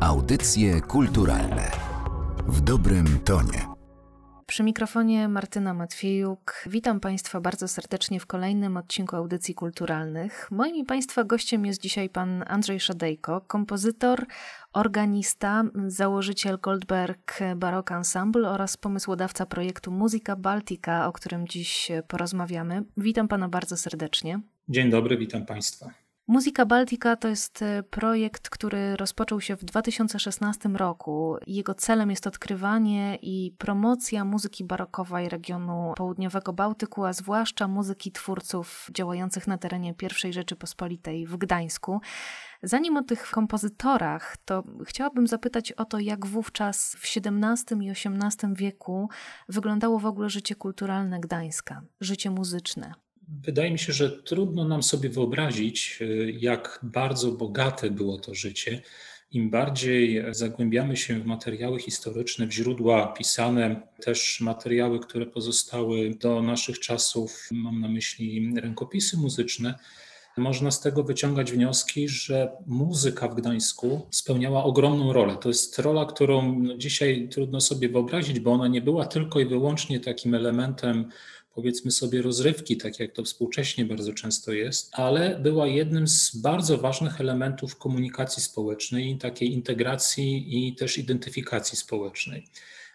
Audycje kulturalne w dobrym tonie. Przy mikrofonie Martyna Matwiejuk. Witam Państwa bardzo serdecznie w kolejnym odcinku audycji kulturalnych. Moim i Państwa gościem jest dzisiaj pan Andrzej Szadejko, kompozytor, organista, założyciel Goldberg Baroque Ensemble oraz pomysłodawca projektu Muzyka Baltica, o którym dziś porozmawiamy. Witam Pana bardzo serdecznie. Dzień dobry, witam Państwa. Muzyka Baltica to jest e, projekt, który rozpoczął się w 2016 roku. Jego celem jest odkrywanie i promocja muzyki barokowej regionu południowego Bałtyku, a zwłaszcza muzyki twórców działających na terenie I Rzeczypospolitej w Gdańsku. Zanim o tych kompozytorach, to chciałabym zapytać o to, jak wówczas w XVII i XVIII wieku wyglądało w ogóle życie kulturalne Gdańska, życie muzyczne. Wydaje mi się, że trudno nam sobie wyobrazić, y, jak bardzo bogate było to życie. Im bardziej zagłębiamy się w materiały historyczne, w źródła pisane, też materiały, które pozostały do naszych czasów, mam na myśli rękopisy muzyczne, można z tego wyciągać wnioski, że muzyka w Gdańsku spełniała ogromną rolę. To jest rola, którą dzisiaj trudno sobie wyobrazić, bo ona nie była tylko i wyłącznie takim elementem powiedzmy sobie rozrywki, tak jak to współcześnie bardzo często jest, ale była jednym z bardzo ważnych elementów komunikacji społecznej, takiej integracji i też identyfikacji społecznej.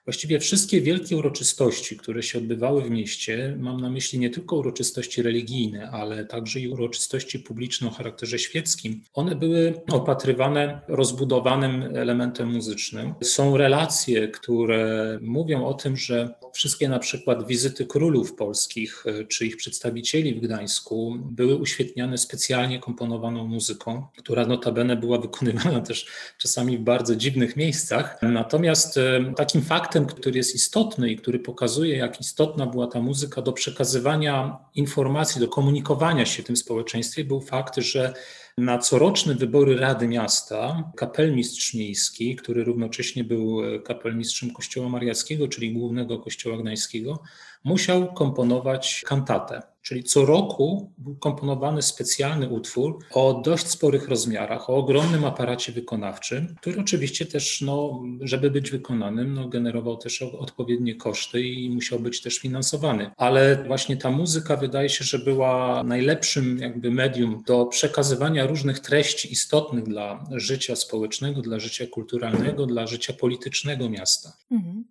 Właściwie wszystkie wielkie uroczystości, które się odbywały w mieście, mam na myśli nie tylko uroczystości religijne, ale także i uroczystości publiczne o charakterze świeckim, one były opatrywane rozbudowanym elementem muzycznym. Są relacje, które mówią o tym, że wszystkie na przykład wizyty królów polskich czy ich przedstawicieli w Gdańsku były uświetniane specjalnie komponowaną muzyką, która notabene była wykonywana też czasami w bardzo dziwnych miejscach. Natomiast e, takim faktem, faktem, który jest istotny i który pokazuje, jak istotna była ta muzyka do przekazywania informacji, do komunikowania się w tym społeczeństwie, był fakt, że na coroczne wybory Rady Miasta kapelmistrz miejski, który równocześnie był kapelmistrzem Kościoła Mariackiego, czyli głównego kościoła gdańskiego, musiał komponować kantatę. Czyli co roku był komponowany specjalny utwór o dość sporych rozmiarach, o ogromnym aparacie wykonawczym, który oczywiście też, no, żeby być wykonanym, no, generował też odpowiednie koszty i musiał być też finansowany. Ale właśnie ta muzyka wydaje się, że była najlepszym jakby medium do przekazywania różnych treści istotnych dla życia społecznego, dla życia kulturalnego, dla życia politycznego miasta. Mhm.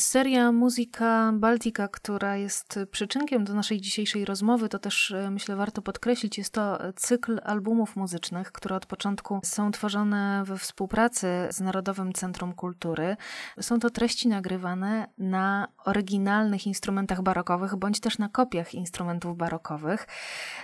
Seria Muzyka Baltica, która jest przyczynkiem do naszej dzisiejszej rozmowy, to też e, myślę warto podkreślić, jest to cykl albumów muzycznych, które od początku są tworzone we współpracy z Narodowym Centrum Kultury. Są to treści nagrywane na oryginalnych instrumentach barokowych, bądź też na kopiach instrumentów barokowych.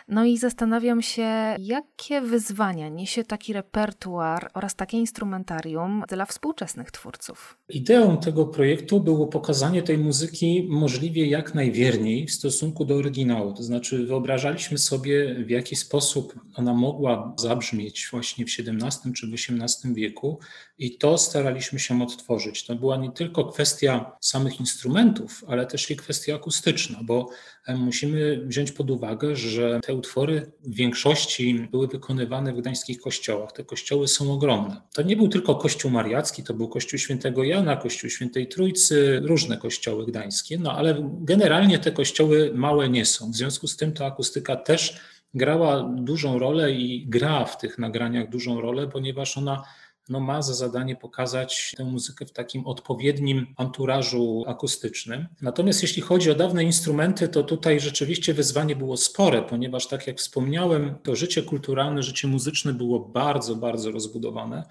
No i zastanawiam się, jakie wyzwania niesie taki repertuar oraz takie instrumentarium dla współczesnych twórców. Ideą tego projektu było pokazanie tej muzyki możliwie jak najwierniej w stosunku do oryginału. To znaczy, wyobrażaliśmy sobie, w jaki sposób ona mogła zabrzmieć właśnie w XVII czy w XVIII wieku, i to staraliśmy się odtworzyć. To była nie tylko kwestia samych instrumentów, ale też i kwestia akustyczna, bo e, musimy wziąć pod uwagę, że te utwory w większości były wykonywane w gdańskich kościołach. Te kościoły są ogromne. To nie był tylko Kościół Mariacki, to był Kościół Świętego Jana, Kościół Świętej Trójcy, różne kościoły gdańskie, no ale generalnie te kościoły małe nie są. W związku z tym ta akustyka też grała dużą rolę i gra w tych nagraniach dużą rolę, ponieważ ona no ma za zadanie pokazać tę muzykę w takim odpowiednim anturażu akustycznym. Natomiast jeśli chodzi o dawne instrumenty, to tutaj rzeczywiście wyzwanie było spore, ponieważ tak jak wspomniałem, to życie kulturalne, życie muzyczne było bardzo, bardzo rozbudowane.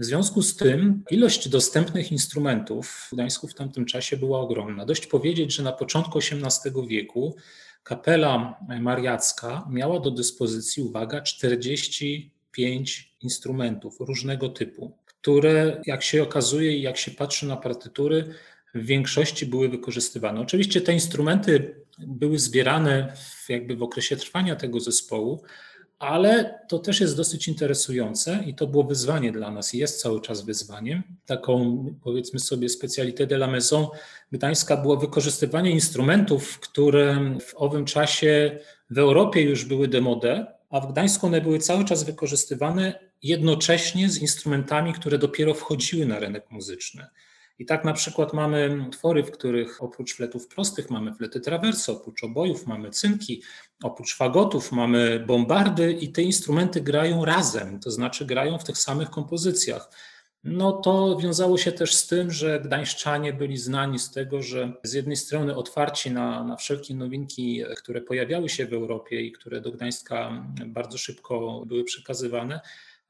W związku z tym ilość dostępnych instrumentów w Gdańsku w tamtym czasie była ogromna. Dość powiedzieć, że na początku XVIII wieku kapela mariacka miała do dyspozycji, uwaga, 45 instrumentów różnego typu, które, jak się okazuje i jak się patrzy na partytury, w większości były wykorzystywane. Oczywiście te instrumenty były zbierane w, jakby w okresie trwania tego zespołu, ale to też jest dosyć interesujące i to było wyzwanie dla nas i jest cały czas wyzwaniem. Taką, powiedzmy sobie, specalité de la maison gdańska było wykorzystywanie instrumentów, które w owym czasie w Europie już były demode, a w Gdańsku one były cały czas wykorzystywane jednocześnie z instrumentami, które dopiero wchodziły na rynek muzyczny. I tak na przykład mamy twory, w których oprócz fletów prostych mamy flety traverso, oprócz obojów mamy cynki, oprócz fagotów mamy bombardy i te instrumenty grają razem, to znaczy grają w tych samych kompozycjach. No to wiązało się też z tym, że gdańszczanie byli znani z tego, że z jednej strony otwarci na, na wszelkie nowinki, które pojawiały się w Europie i które do Gdańska bardzo szybko były przekazywane,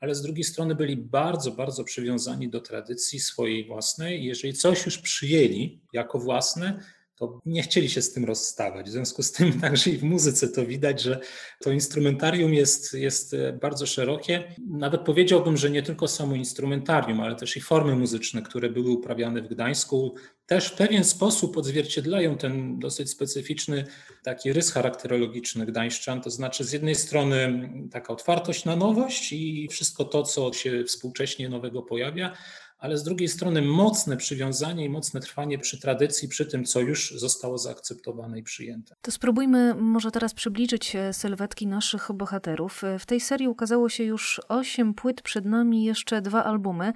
ale z drugiej strony byli bardzo, bardzo przywiązani do tradycji swojej własnej. Jeżeli coś już przyjęli jako własne, to nie chcieli się z tym rozstawać. W związku z tym także i w muzyce to widać, że to instrumentarium jest, jest bardzo szerokie. Nawet powiedziałbym, że nie tylko samo instrumentarium, ale też i formy muzyczne, które były uprawiane w Gdańsku, też w pewien sposób odzwierciedlają ten dosyć specyficzny taki rys charakterologiczny gdańszczan, to znaczy z jednej strony taka otwartość na nowość i wszystko to, co się współcześnie nowego pojawia, ale z drugiej strony mocne przywiązanie i mocne trwanie przy tradycji, przy tym, co już zostało zaakceptowane i przyjęte. To spróbujmy może teraz przybliżyć e, sylwetki naszych bohaterów. E, w tej serii ukazało się już osiem płyt, przed nami jeszcze dwa albumy.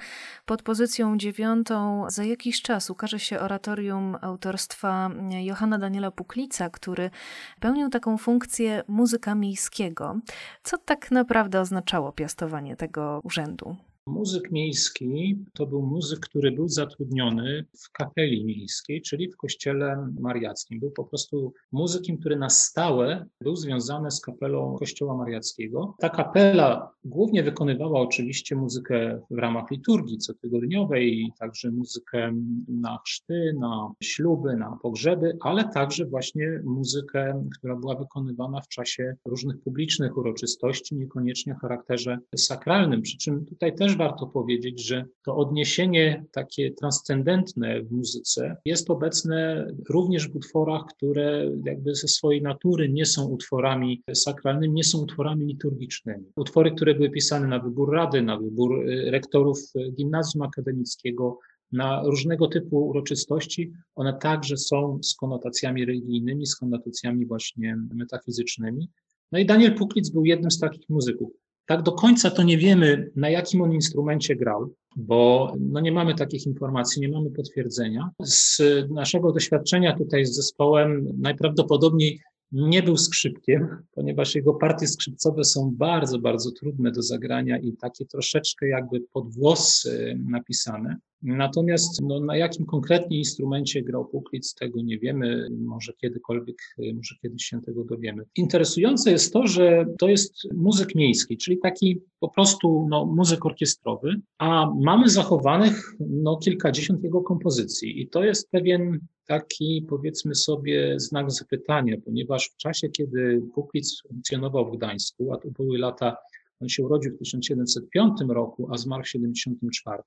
Pod pozycją dziewiątą za jakiś czas ukaże się oratorium autorstwa e, Johanna Daniela Puklica, który pełnił taką funkcję muzyka miejskiego. Co tak naprawdę oznaczało piastowanie tego urzędu? Muzyk miejski to był muzyk, który był zatrudniony w kapeli miejskiej, czyli w kościele mariackim. Był po prostu muzykiem, który na stałe był związany z kapelą kościoła mariackiego. Ta kapela głównie wykonywała oczywiście muzykę w ramach liturgii cotygodniowej, także muzykę na chrzty, na śluby, na pogrzeby, ale także właśnie muzykę, która była wykonywana w czasie różnych publicznych uroczystości, niekoniecznie o charakterze sakralnym. Przy czym tutaj też warto powiedzieć, że to odniesienie takie transcendentne w muzyce jest obecne również w utworach, które jakby ze swojej natury nie są utworami sakralnymi, nie są utworami liturgicznymi. Utwory, które były pisane na wybór rady, na wybór y, rektorów gimnazjum akademickiego, na różnego typu uroczystości, one także są z konotacjami religijnymi, z konotacjami właśnie metafizycznymi. No i Daniel Puklic był jednym z takich muzyków. Tak do końca to nie wiemy, na jakim on instrumencie grał, bo no nie mamy takich informacji, nie mamy potwierdzenia. Z naszego doświadczenia tutaj z zespołem najprawdopodobniej nie był skrzypkiem, ponieważ jego partie skrzypcowe są bardzo, bardzo trudne do zagrania i takie troszeczkę jakby pod włos napisane. Natomiast no, na jakim konkretnie instrumencie grał Puklic, tego nie wiemy. Może kiedykolwiek, może kiedyś się tego dowiemy. Interesujące jest to, że to jest muzyk miejski, czyli taki po prostu no, muzyk orkiestrowy, a mamy zachowanych no, kilkadziesiąt jego kompozycji i to jest pewien taki, powiedzmy sobie, znak zapytania, ponieważ w czasie, kiedy Puklic funkcjonował w Gdańsku, a to były lata on się urodził w 1705 roku, a zmarł w 1774.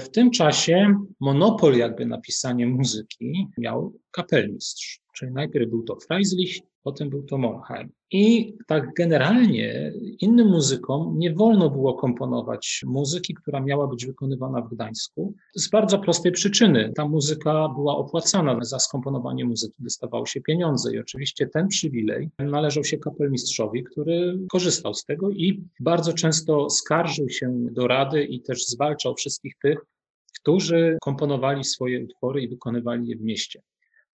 W tym czasie monopol jakby na pisanie muzyki miał kapelmistrz, czyli najpierw był to Freislich, potem był to Monheim. I tak generalnie innym muzykom nie wolno było komponować muzyki, która miała być wykonywana w Gdańsku z bardzo prostej przyczyny. Ta muzyka była opłacana za skomponowanie muzyki, dostawało się pieniądze i oczywiście ten przywilej należał się kapelmistrzowi, który korzystał z tego i bardzo często skarżył się do rady i też zwalczał wszystkich tych, którzy komponowali swoje utwory i wykonywali je w mieście.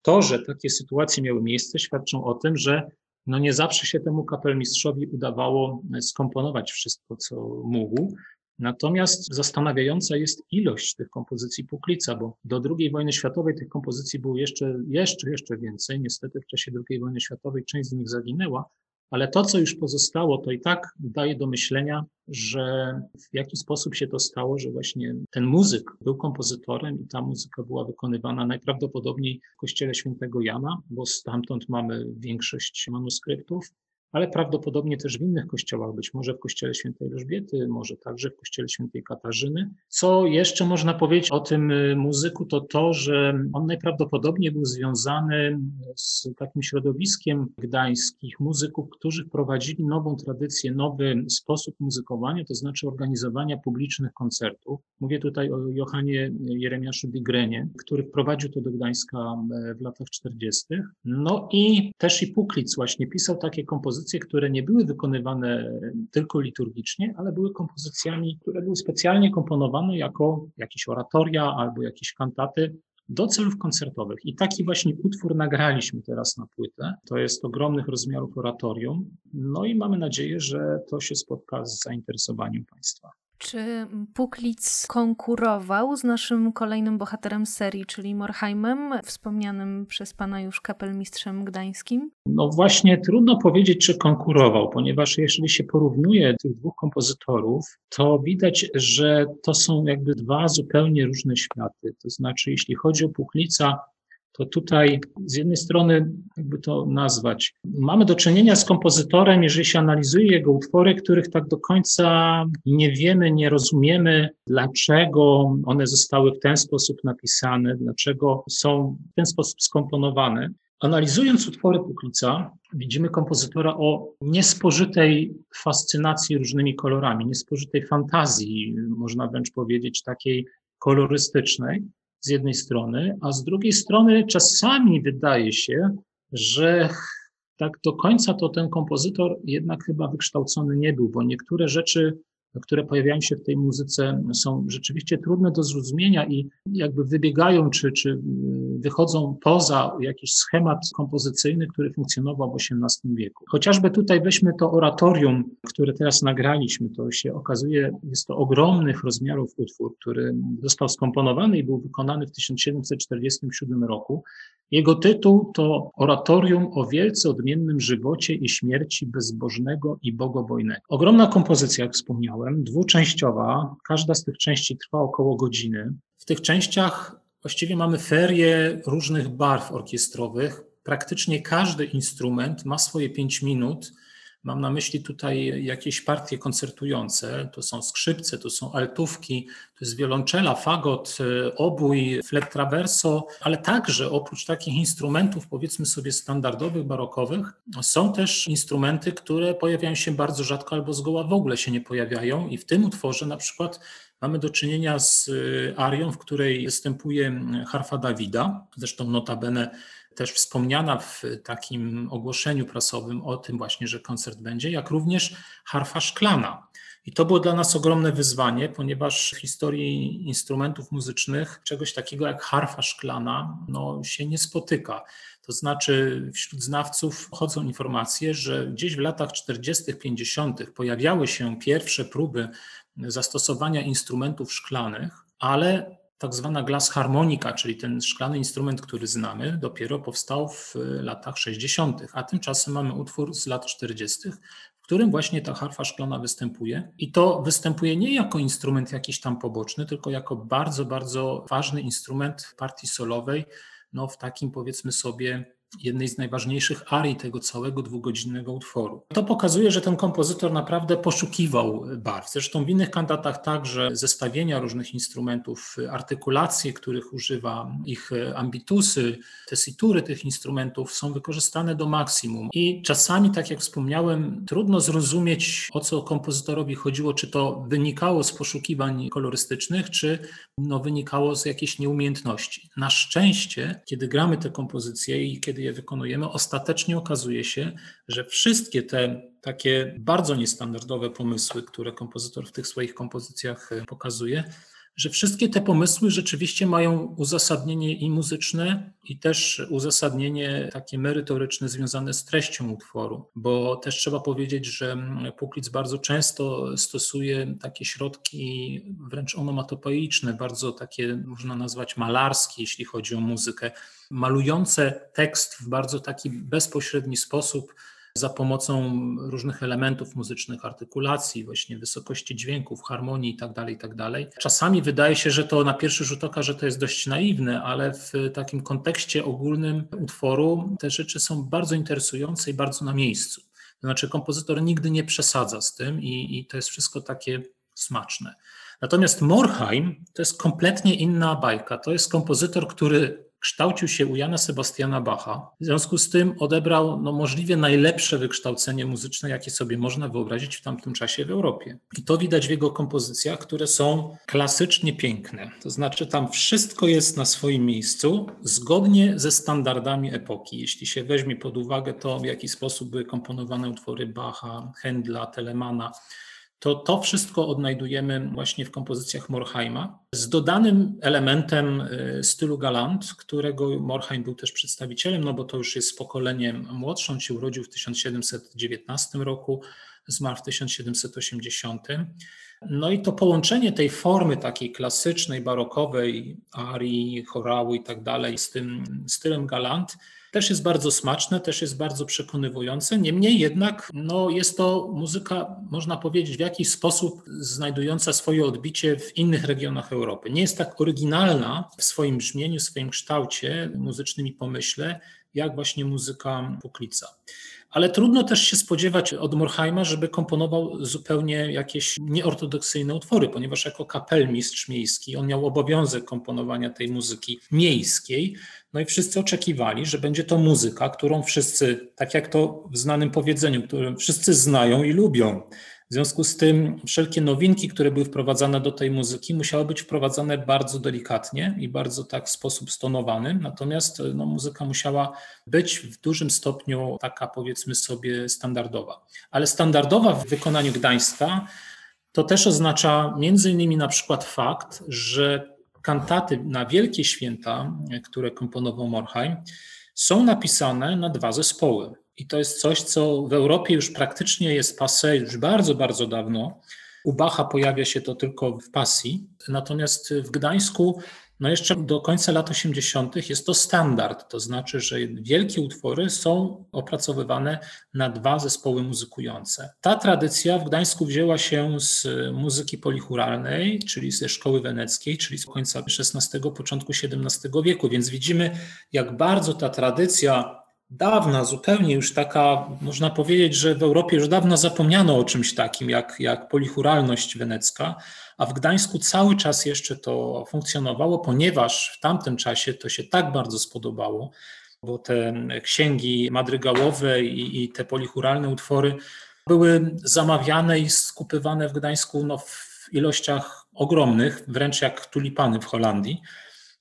To, że takie sytuacje miały miejsce, świadczą o tym, że no nie zawsze się temu kapelmistrzowi udawało skomponować wszystko, co mógł. Natomiast zastanawiająca jest ilość tych kompozycji Puklica, bo do II wojny światowej tych kompozycji było jeszcze, jeszcze, jeszcze więcej. Niestety w czasie II wojny światowej część z nich zaginęła, ale to, co już pozostało, to i tak daje do myślenia, że w jaki sposób się to stało, że właśnie ten muzyk był kompozytorem i ta muzyka była wykonywana najprawdopodobniej w kościele świętego Jana, bo stamtąd mamy większość manuskryptów ale prawdopodobnie też w innych kościołach, być może w kościele świętej Elżbiety, może także w kościele świętej Katarzyny. Co jeszcze można powiedzieć o tym y, muzyku, to to, że on najprawdopodobniej był związany z takim środowiskiem gdańskich muzyków, którzy wprowadzili nową tradycję, nowy sposób muzykowania, to znaczy organizowania publicznych koncertów. Mówię tutaj o Johanie Jeremiaszu Digrenie, który wprowadził to do Gdańska e, w latach 40. No i też i Puklic właśnie pisał takie kompozycje, kompozycje, które nie były wykonywane tylko liturgicznie, ale były kompozycjami, które były specjalnie komponowane jako jakieś oratoria albo jakieś kantaty do celów koncertowych. I taki właśnie utwór nagraliśmy teraz na płytę. To jest ogromnych rozmiarów oratorium. No i mamy nadzieję, że to się spotka z zainteresowaniem Państwa. Czy Puklic konkurował z naszym kolejnym bohaterem serii, czyli Morheimem, wspomnianym przez pana już kapelmistrzem gdańskim? No właśnie trudno powiedzieć, czy konkurował, ponieważ jeżeli się porównuje tych dwóch kompozytorów, to widać, że to są jakby dwa zupełnie różne światy. To znaczy, jeśli chodzi o Puklica, to tutaj z jednej strony, jakby to nazwać, mamy do czynienia z kompozytorem, jeżeli się analizuje jego utwory, których tak do końca nie wiemy, nie rozumiemy, dlaczego one zostały w ten sposób napisane, dlaczego są w ten sposób skomponowane. Analizując utwory Puklica, widzimy kompozytora o niespożytej fascynacji różnymi kolorami, niespożytej fantazji, można wręcz powiedzieć, takiej kolorystycznej z jednej strony, a z drugiej strony czasami wydaje się, że tak do końca to ten kompozytor jednak chyba wykształcony nie był, bo niektóre rzeczy które pojawiają się w tej muzyce, są rzeczywiście trudne do zrozumienia i jakby wybiegają czy, czy y, wychodzą poza jakiś schemat kompozycyjny, który funkcjonował w XVIII wieku. Chociażby tutaj weźmy to oratorium, które teraz nagraliśmy, to się okazuje, jest to ogromnych rozmiarów utwór, który został skomponowany i był wykonany w 1747 roku. Jego tytuł to Oratorium o wielce odmiennym żywocie i śmierci bezbożnego i bogobojnego. Ogromna kompozycja, jak wspomniałem, dwuczęściowa. Każda z tych części trwa około godziny. W tych częściach właściwie mamy ferię różnych barw orkiestrowych. Praktycznie każdy instrument ma swoje pięć minut Mam na myśli tutaj jakieś partie koncertujące, to są skrzypce, to są altówki, to jest wiolonczela, fagot, e, obój, flet traverso, ale także oprócz takich instrumentów, powiedzmy sobie standardowych, barokowych, są też instrumenty, które pojawiają się bardzo rzadko albo zgoła w ogóle się nie pojawiają i w tym utworze na przykład mamy do czynienia z e, arią, w której występuje harfa Dawida, zresztą notabene też wspomniana w takim ogłoszeniu prasowym o tym właśnie, że koncert będzie, jak również harfa szklana. I to było dla nas ogromne wyzwanie, ponieważ w historii instrumentów muzycznych czegoś takiego jak harfa szklana no, się nie spotyka. To znaczy, wśród znawców chodzą informacje, że gdzieś w latach 40., 50. pojawiały się pierwsze próby zastosowania instrumentów szklanych, ale tak zwana glass harmonika, czyli ten szklany instrument, który znamy, dopiero powstał w latach 60., a tymczasem mamy utwór z lat 40., w którym właśnie ta harfa szklana występuje. I to występuje nie jako instrument jakiś tam poboczny, tylko jako bardzo, bardzo ważny instrument partii solowej, no w takim powiedzmy sobie jednej z najważniejszych arii tego całego dwugodzinnego utworu. To pokazuje, że ten kompozytor naprawdę poszukiwał barw. Zresztą w innych kantatach także zestawienia różnych instrumentów, artykulacje, których używa, ich ambitusy, tesitury tych instrumentów są wykorzystane do maksimum. I czasami, tak jak wspomniałem, trudno zrozumieć, o co kompozytorowi chodziło, czy to wynikało z poszukiwań kolorystycznych, czy no, wynikało z jakiejś nieumiejętności. Na szczęście, kiedy gramy te kompozycje i kiedy kiedy je wykonujemy, ostatecznie okazuje się, że wszystkie te takie bardzo niestandardowe pomysły, które kompozytor w tych swoich kompozycjach e, pokazuje, że wszystkie te pomysły rzeczywiście mają uzasadnienie i muzyczne, i też uzasadnienie takie merytoryczne związane z treścią utworu, bo też trzeba powiedzieć, że Puklic bardzo często stosuje takie środki wręcz onomatopeiczne, bardzo takie można nazwać malarskie, jeśli chodzi o muzykę, malujące tekst w bardzo taki bezpośredni sposób za pomocą różnych elementów muzycznych, artykulacji, właśnie wysokości dźwięków, harmonii itd., tak itd. Tak Czasami wydaje się, że to na pierwszy rzut oka, że to jest dość naiwne, ale w takim kontekście ogólnym utworu te rzeczy są bardzo interesujące i bardzo na miejscu. To znaczy kompozytor nigdy nie przesadza z tym i, i to jest wszystko takie smaczne. Natomiast Morheim to jest kompletnie inna bajka. To jest kompozytor, który kształcił się u Jana Sebastiana Bacha. W związku z tym odebrał no, możliwie najlepsze wykształcenie muzyczne, jakie sobie można wyobrazić w tamtym czasie w Europie. I to widać w jego kompozycjach, które są klasycznie piękne. To znaczy, tam wszystko jest na swoim miejscu, zgodnie ze standardami epoki. Jeśli się weźmie pod uwagę to, w jaki sposób były komponowane utwory Bacha, Händla, Telemana, to to wszystko odnajdujemy właśnie w kompozycjach Morheima z dodanym elementem y, stylu galant, którego Morheim był też przedstawicielem, no bo to już jest pokoleniem młodszym, on się urodził w 1719 roku, zmarł w 1780. No i to połączenie tej formy takiej klasycznej, barokowej, arii, chorału i tak dalej z tym stylem galant też jest bardzo smaczne, też jest bardzo przekonywujące. Niemniej jednak no, jest to muzyka, można powiedzieć, w jakiś sposób znajdująca swoje odbicie w innych regionach Europy. Nie jest tak oryginalna w swoim brzmieniu, w swoim kształcie muzycznym i pomyśle, jak właśnie muzyka Puklica. Ale trudno też się spodziewać od Morheima, żeby komponował zupełnie jakieś nieortodoksyjne utwory, ponieważ jako kapelmistrz miejski on miał obowiązek komponowania tej muzyki miejskiej. No i wszyscy oczekiwali, że będzie to muzyka, którą wszyscy, tak jak to w znanym powiedzeniu, którą wszyscy znają i lubią. W związku z tym wszelkie nowinki, które były wprowadzane do tej muzyki, musiały być wprowadzane bardzo delikatnie i bardzo tak w sposób stonowany. Natomiast no, muzyka musiała być w dużym stopniu taka, powiedzmy sobie, standardowa. Ale standardowa w wykonaniu Gdańska to też oznacza między innymi na przykład fakt, że kantaty na wielkie święta, które komponował Morheim, są napisane na dwa zespoły. I to jest coś, co w Europie już praktycznie jest passé już bardzo, bardzo dawno. U Bacha pojawia się to tylko w pasji, natomiast w Gdańsku no jeszcze do końca lat 80. jest to standard, to znaczy, że wielkie utwory są opracowywane na dwa zespoły muzykujące. Ta tradycja w Gdańsku wzięła się z muzyki polichuralnej, czyli ze szkoły weneckiej, czyli z końca XVI, początku XVII wieku, więc widzimy, jak bardzo ta tradycja dawna, zupełnie już taka, można powiedzieć, że w Europie już dawno zapomniano o czymś takim jak, jak polichuralność wenecka, a w Gdańsku cały czas jeszcze to funkcjonowało, ponieważ w tamtym czasie to się tak bardzo spodobało, bo te księgi madrygałowe i, i te polichuralne utwory były zamawiane i skupywane w Gdańsku no, w ilościach ogromnych, wręcz jak tulipany w Holandii.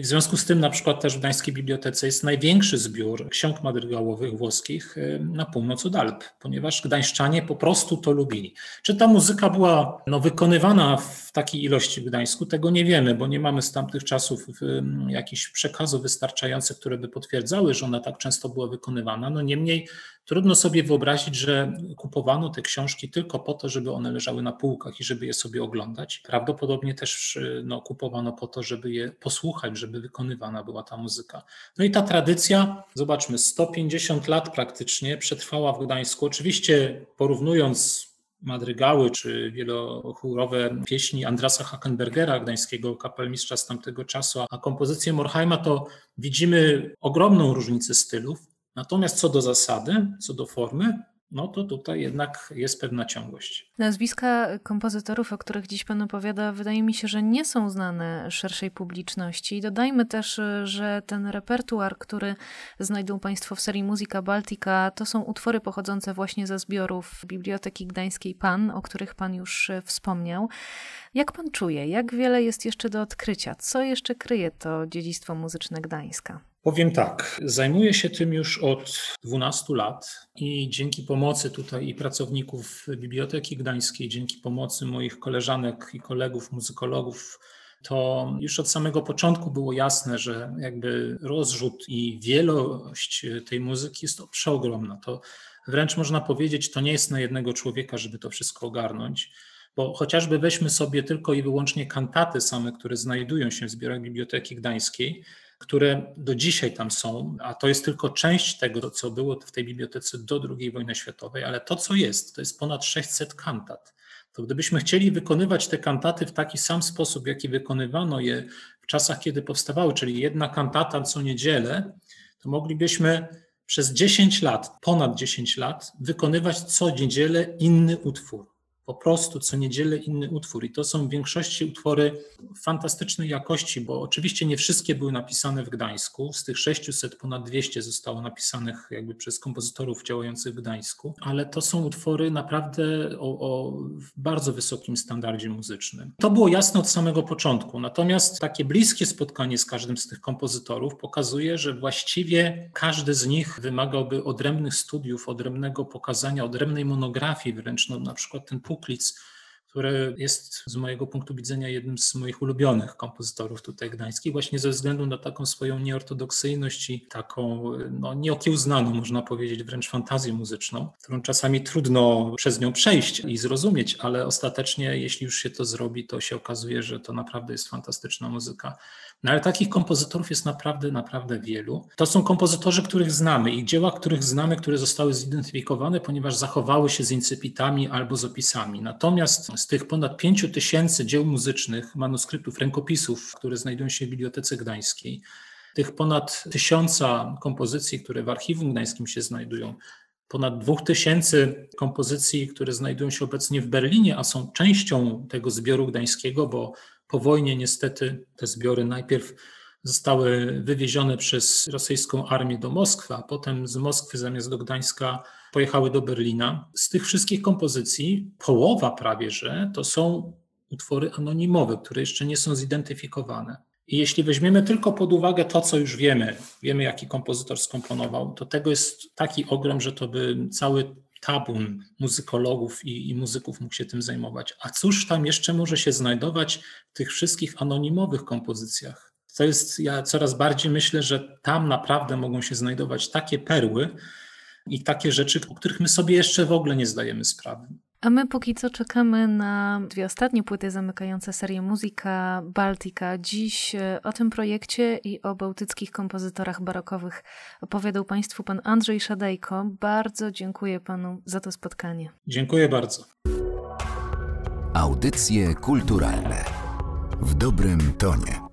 W związku z tym na przykład też w Gdańskiej Bibliotece jest największy zbiór ksiąg madrygałowych włoskich y, na północ od Alp, ponieważ gdańszczanie po prostu to lubili. Czy ta muzyka była no, wykonywana w takiej ilości w Gdańsku, tego nie wiemy, bo nie mamy z tamtych czasów y, jakichś przekazów wystarczających, które by potwierdzały, że ona tak często była wykonywana. No niemniej Trudno sobie wyobrazić, że kupowano te książki tylko po to, żeby one leżały na półkach i żeby je sobie oglądać. Prawdopodobnie też no, kupowano po to, żeby je posłuchać, żeby wykonywana była ta muzyka. No i ta tradycja, zobaczmy, 150 lat praktycznie przetrwała w Gdańsku. Oczywiście porównując madrygały czy wielochórowe pieśni Andrasa Hackenbergera, gdańskiego kapelmistrza z tamtego czasu, a kompozycję Morheima, to widzimy ogromną różnicę stylów. Natomiast co do zasady, co do formy, no to tutaj jednak jest pewna ciągłość. Nazwiska kompozytorów, o których dziś Pan opowiada, wydaje mi się, że nie są znane szerszej publiczności. Dodajmy też, że ten repertuar, który znajdą Państwo w serii Muzyka Baltica, to są utwory pochodzące właśnie ze zbiorów Biblioteki Gdańskiej PAN, o których Pan już wspomniał. Jak Pan czuje, jak wiele jest jeszcze do odkrycia? Co jeszcze kryje to dziedzictwo muzyczne Gdańska? Powiem tak, zajmuję się tym już od 12 lat i dzięki pomocy tutaj i pracowników Biblioteki Gdańskiej, dzięki pomocy moich koleżanek i kolegów, muzykologów, to już od samego początku było jasne, że jakby rozrzut i wielość tej muzyki jest przeogromna. To wręcz można powiedzieć, to nie jest na jednego człowieka, żeby to wszystko ogarnąć. Bo chociażby weźmy sobie tylko i wyłącznie kantaty same, które znajdują się w zbiorach Biblioteki Gdańskiej, które do dzisiaj tam są, a to jest tylko część tego, co było w tej bibliotece do II wojny światowej, ale to, co jest, to jest ponad 600 kantat. To gdybyśmy chcieli wykonywać te kantaty w taki sam sposób, w jaki wykonywano je w czasach, kiedy powstawały, czyli jedna kantata co niedzielę, to moglibyśmy przez 10 lat, ponad 10 lat, wykonywać co niedzielę inny utwór po prostu co niedzielę inny utwór. I to są w większości utwory fantastycznej jakości, bo oczywiście nie wszystkie były napisane w Gdańsku. Z tych 600 ponad 200 zostało napisanych jakby przez kompozytorów działających w Gdańsku, ale to są utwory naprawdę o, o bardzo wysokim standardzie muzycznym. To było jasne od samego początku. Natomiast takie bliskie spotkanie z każdym z tych kompozytorów pokazuje, że właściwie każdy z nich wymagałby odrębnych studiów, odrębnego pokazania, odrębnej monografii wręcz. No, na przykład ten Puklic który jest z mojego punktu widzenia jednym z moich ulubionych kompozytorów tutaj gdańskich, właśnie ze względu na taką swoją nieortodoksyjność i taką no, nieokiełznaną, można powiedzieć, wręcz fantazję muzyczną, którą czasami trudno przez nią przejść i zrozumieć, ale ostatecznie, jeśli już się to zrobi, to się okazuje, że to naprawdę jest fantastyczna muzyka. No ale takich kompozytorów jest naprawdę, naprawdę wielu. To są kompozytorzy, których znamy i dzieła, których znamy, które zostały zidentyfikowane, ponieważ zachowały się z incypitami albo z opisami. Natomiast z tych ponad pięciu tysięcy dzieł muzycznych, manuskryptów, rękopisów, które znajdują się w Bibliotece Gdańskiej, tych ponad tysiąca kompozycji, które w Archiwum Gdańskim się znajdują, ponad dwóch tysięcy kompozycji, które znajdują się obecnie w Berlinie, a są częścią tego zbioru gdańskiego, bo po wojnie niestety te zbiory najpierw zostały wywiezione przez rosyjską armię do Moskwy, a potem z Moskwy zamiast do Gdańska pojechały do Berlina. Z tych wszystkich kompozycji połowa prawie, że to są utwory anonimowe, które jeszcze nie są zidentyfikowane. I jeśli weźmiemy tylko pod uwagę to, co już wiemy, wiemy jaki kompozytor skomponował, to tego jest taki ogrom, że to by cały tabun muzykologów i, i, muzyków mógł się tym zajmować. A cóż tam jeszcze może się znajdować w tych wszystkich anonimowych kompozycjach? To jest, ja coraz bardziej myślę, że tam naprawdę mogą się znajdować takie perły i takie rzeczy, o których my sobie jeszcze w ogóle nie zdajemy sprawy. A my póki co czekamy na dwie ostatnie płyty zamykające serię Muzyka Baltica. Dziś e, o tym projekcie i o bałtyckich kompozytorach barokowych opowiadał Państwu pan Andrzej Szadejko. Bardzo dziękuję Panu za to spotkanie. Dziękuję bardzo. Audycje kulturalne w dobrym tonie.